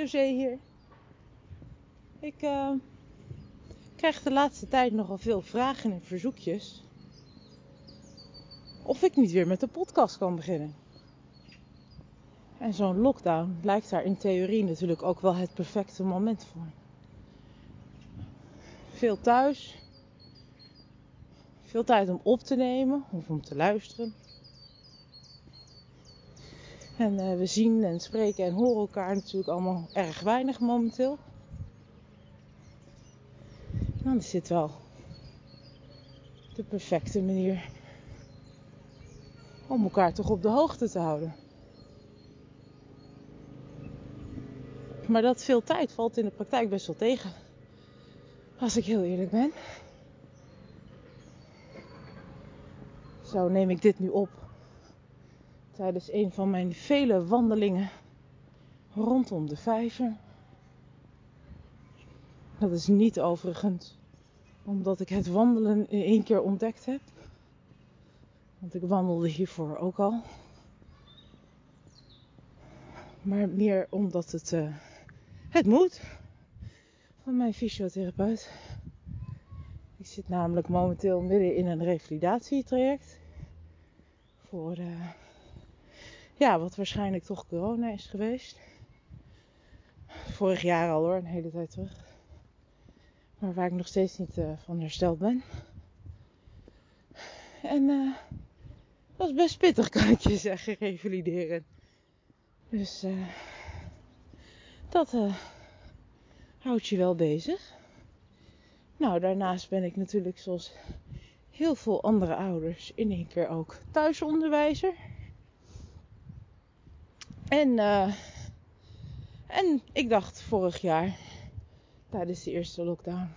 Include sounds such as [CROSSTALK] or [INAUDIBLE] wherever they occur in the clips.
José hier. Ik uh, krijg de laatste tijd nogal veel vragen en verzoekjes. Of ik niet weer met de podcast kan beginnen. En zo'n lockdown lijkt daar in theorie natuurlijk ook wel het perfecte moment voor. Veel thuis. Veel tijd om op te nemen of om te luisteren. En uh, we zien en spreken en horen elkaar natuurlijk allemaal erg weinig momenteel. Dan is dit wel de perfecte manier om elkaar toch op de hoogte te houden. Maar dat veel tijd valt in de praktijk best wel tegen. Als ik heel eerlijk ben. Zo neem ik dit nu op tijdens een van mijn vele wandelingen rondom de vijver. Dat is niet overigens omdat ik het wandelen in één keer ontdekt heb. Want ik wandelde hiervoor ook al. Maar meer omdat het, uh, het moet van mijn fysiotherapeut. Ik zit namelijk momenteel midden in een revalidatietraject. Voor uh, ja, wat waarschijnlijk toch corona is geweest. Vorig jaar al hoor, een hele tijd terug. Maar waar ik nog steeds niet uh, van hersteld ben. En uh, was best pittig, kan ik je zeggen, revalideren. Dus uh, dat houdt je wel bezig. Nou, daarnaast ben ik natuurlijk zoals heel veel andere ouders in één keer ook thuisonderwijzer. En, uh, en ik dacht vorig jaar, tijdens de eerste lockdown,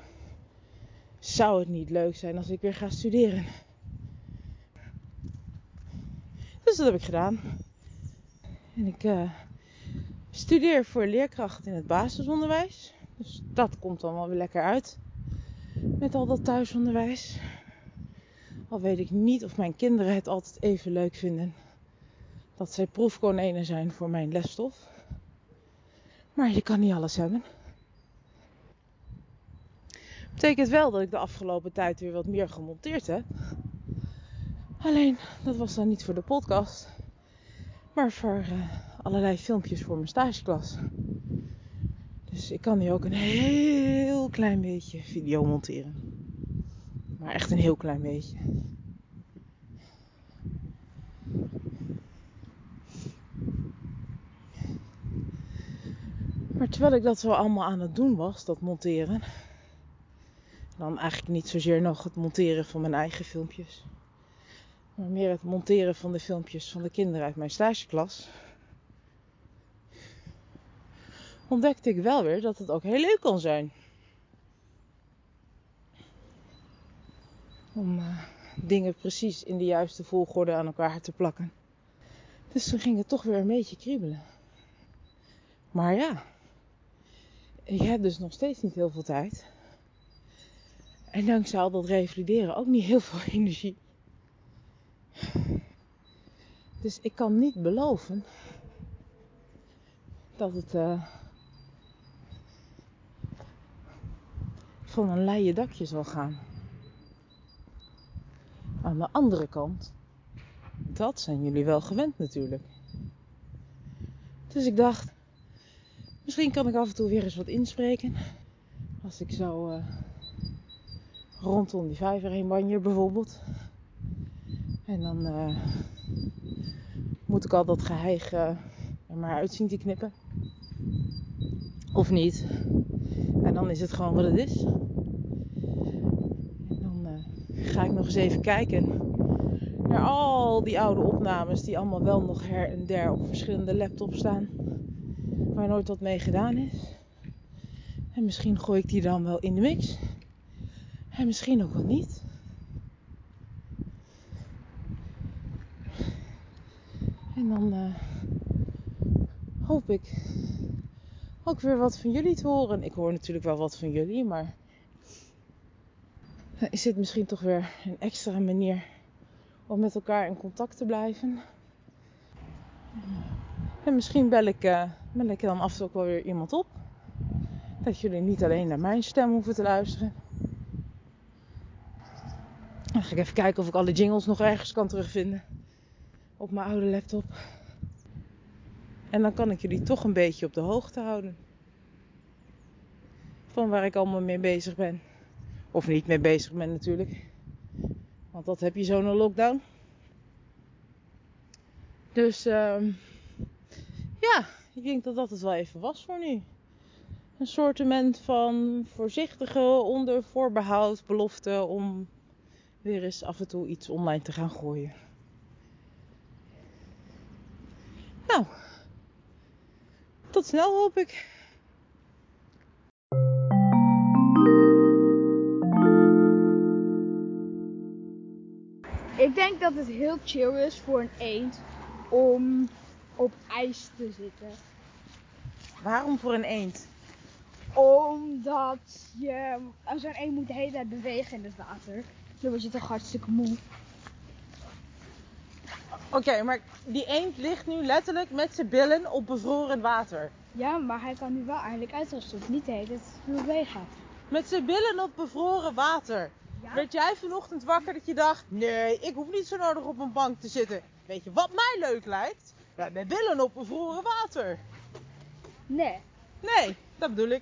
zou het niet leuk zijn als ik weer ga studeren. Dus dat heb ik gedaan. En ik uh, studeer voor leerkracht in het basisonderwijs. Dus dat komt dan wel weer lekker uit. Met al dat thuisonderwijs. Al weet ik niet of mijn kinderen het altijd even leuk vinden dat zij proefkonijnen zijn voor mijn lesstof. Maar je kan niet alles hebben. Betekent wel dat ik de afgelopen tijd weer wat meer gemonteerd heb. Alleen, dat was dan niet voor de podcast. Maar voor uh, allerlei filmpjes voor mijn stageklas. Dus ik kan nu ook een heel klein beetje video monteren. Maar echt een heel klein beetje. Terwijl ik dat zo allemaal aan het doen was, dat monteren. Dan eigenlijk niet zozeer nog het monteren van mijn eigen filmpjes. Maar meer het monteren van de filmpjes van de kinderen uit mijn stageklas. Ontdekte ik wel weer dat het ook heel leuk kan zijn. Om uh, dingen precies in de juiste volgorde aan elkaar te plakken. Dus toen ging het toch weer een beetje kriebelen. Maar ja, ik heb dus nog steeds niet heel veel tijd. En dankzij al dat revalideren ook niet heel [LAUGHS] veel energie. Dus ik kan niet beloven dat het uh, van een leien dakje zal gaan. Aan de andere kant, dat zijn jullie wel gewend natuurlijk. Dus ik dacht, Misschien kan ik af en toe weer eens wat inspreken. Als ik zo uh, rondom die vijver heen banjer bijvoorbeeld. En dan uh, moet ik al dat geheig uh, er maar uit zien te knippen. Of niet. En dan is het gewoon wat het is. En dan ga ik nog eens even kijken naar al die oude opnames die allemaal wel nog her en der op verschillende laptops staan waar nooit wat mee gedaan is. En misschien gooi ik die dan wel in de mix. En misschien ook wel niet. En dan uh, hoop ik ook weer wat van jullie te horen. Ik hoor natuurlijk wel wat van jullie, maar is dit misschien toch weer een extra manier om met elkaar in contact te blijven. En misschien bel ik, eh, bel ik dan af en toe ook wel weer iemand op. Dat jullie niet alleen naar mijn stem hoeven te luisteren. Dan ga ik even kijken of ik alle jingles nog ergens kan terugvinden. Op mijn oude laptop. En dan kan ik jullie toch een beetje op de hoogte houden. Van waar ik allemaal mee bezig ben. Of niet mee bezig ben natuurlijk. Want dat heb je zo'n lockdown. Dus ehm ik denk dat dat het wel even was voor nu. Een soortement van voorzichtige, onder voorbehoud, belofte om weer eens af en toe iets online te gaan gooien. Nou, tot snel hoop ik. Ik denk dat het heel chill is voor een eend om op ijs te zitten. Waarom voor een eend? Omdat je, zo'n eend moet de hele tijd bewegen in het water. Dan word je toch hartstikke moe. Oké, maar die eend ligt nu letterlijk met zijn billen op bevroren water. Ja, maar hij kan nu wel eindelijk uitrusten. Hoeft niet de hele tijd bewegen. Met zijn billen op bevroren water. Ja? Werd jij vanochtend wakker dat je dacht: nee, ik hoef niet zo nodig op een bank te zitten. Weet je wat mij leuk lijkt? Ja, met billen op bevroren water. Nee. Nee, dat bedoel ik.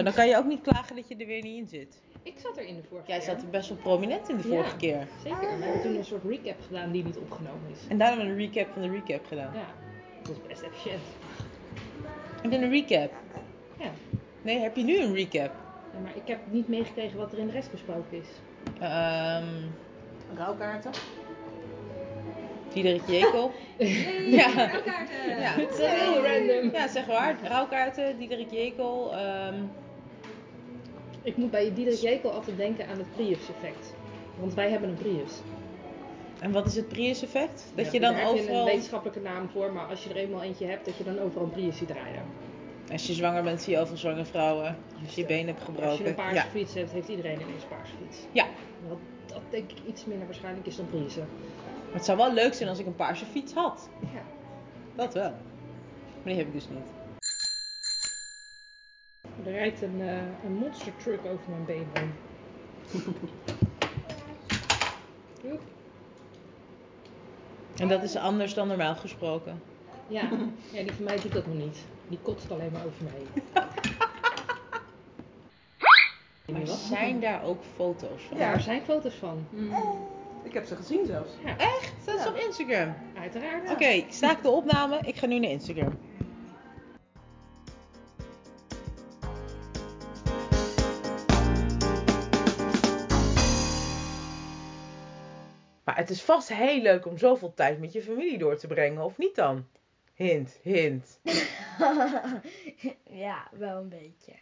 Zo, dan kan je ook niet klagen dat je er weer niet in zit. Ik zat er in de vorige Jij keer. zat er best wel prominent in de vorige Ja. keer. Zeker. We hebben toen een soort recap gedaan die niet opgenomen is. En daarna hebben we een recap van de recap gedaan. Ja, dat is best efficiënt. En dan een recap. Ja. Nee, heb je nu een recap? Ja, maar ik heb niet meegekregen wat er in de rest besproken is. Ehm rouwkaarten. Diederik Jekel. [LAUGHS] ja. Ja. Het is heel random. Ja, zeg maar. Rouwkaarten, Diederik Jekel. ehm, Ik moet bij Diederik Jekel altijd denken aan het Prius-effect. Want wij hebben een Prius. en wat is het Prius effect? Dat Ja, je dan daar heb je overal... een wetenschappelijke naam voor, maar als je er eenmaal eentje hebt, dat je dan overal een Prius ziet rijden. Als je zwanger bent, zie je overal zwangere vrouwen. Als je je been hebt gebroken. Als je een paarse ja. fiets hebt, heeft iedereen ineens een paarse fiets. ja. Wat dat denk ik iets minder waarschijnlijk is dan Priussen. Maar het zou wel leuk zijn als ik een paarse fiets had. Ja. Dat wel. Maar die heb ik dus niet. Er rijdt een, eh, een monster truck over mijn been heen. [LAUGHS] En dat is anders dan normaal gesproken. Ja. ja, die van mij doet dat nog niet. Die kotst alleen maar over mij. [LAUGHS] Maar zijn daar ook foto's van? Ja, er zijn foto's van. Ik heb ze gezien zelfs. Ja, Echt? Dat is Ja. op Instagram? uiteraard. Oké, ik staak de opname. Ik ga nu naar Instagram. Het is vast heel leuk om zoveel tijd met je familie door te brengen, of niet dan? Hint, hint. [LAUGHS] ja, wel een beetje.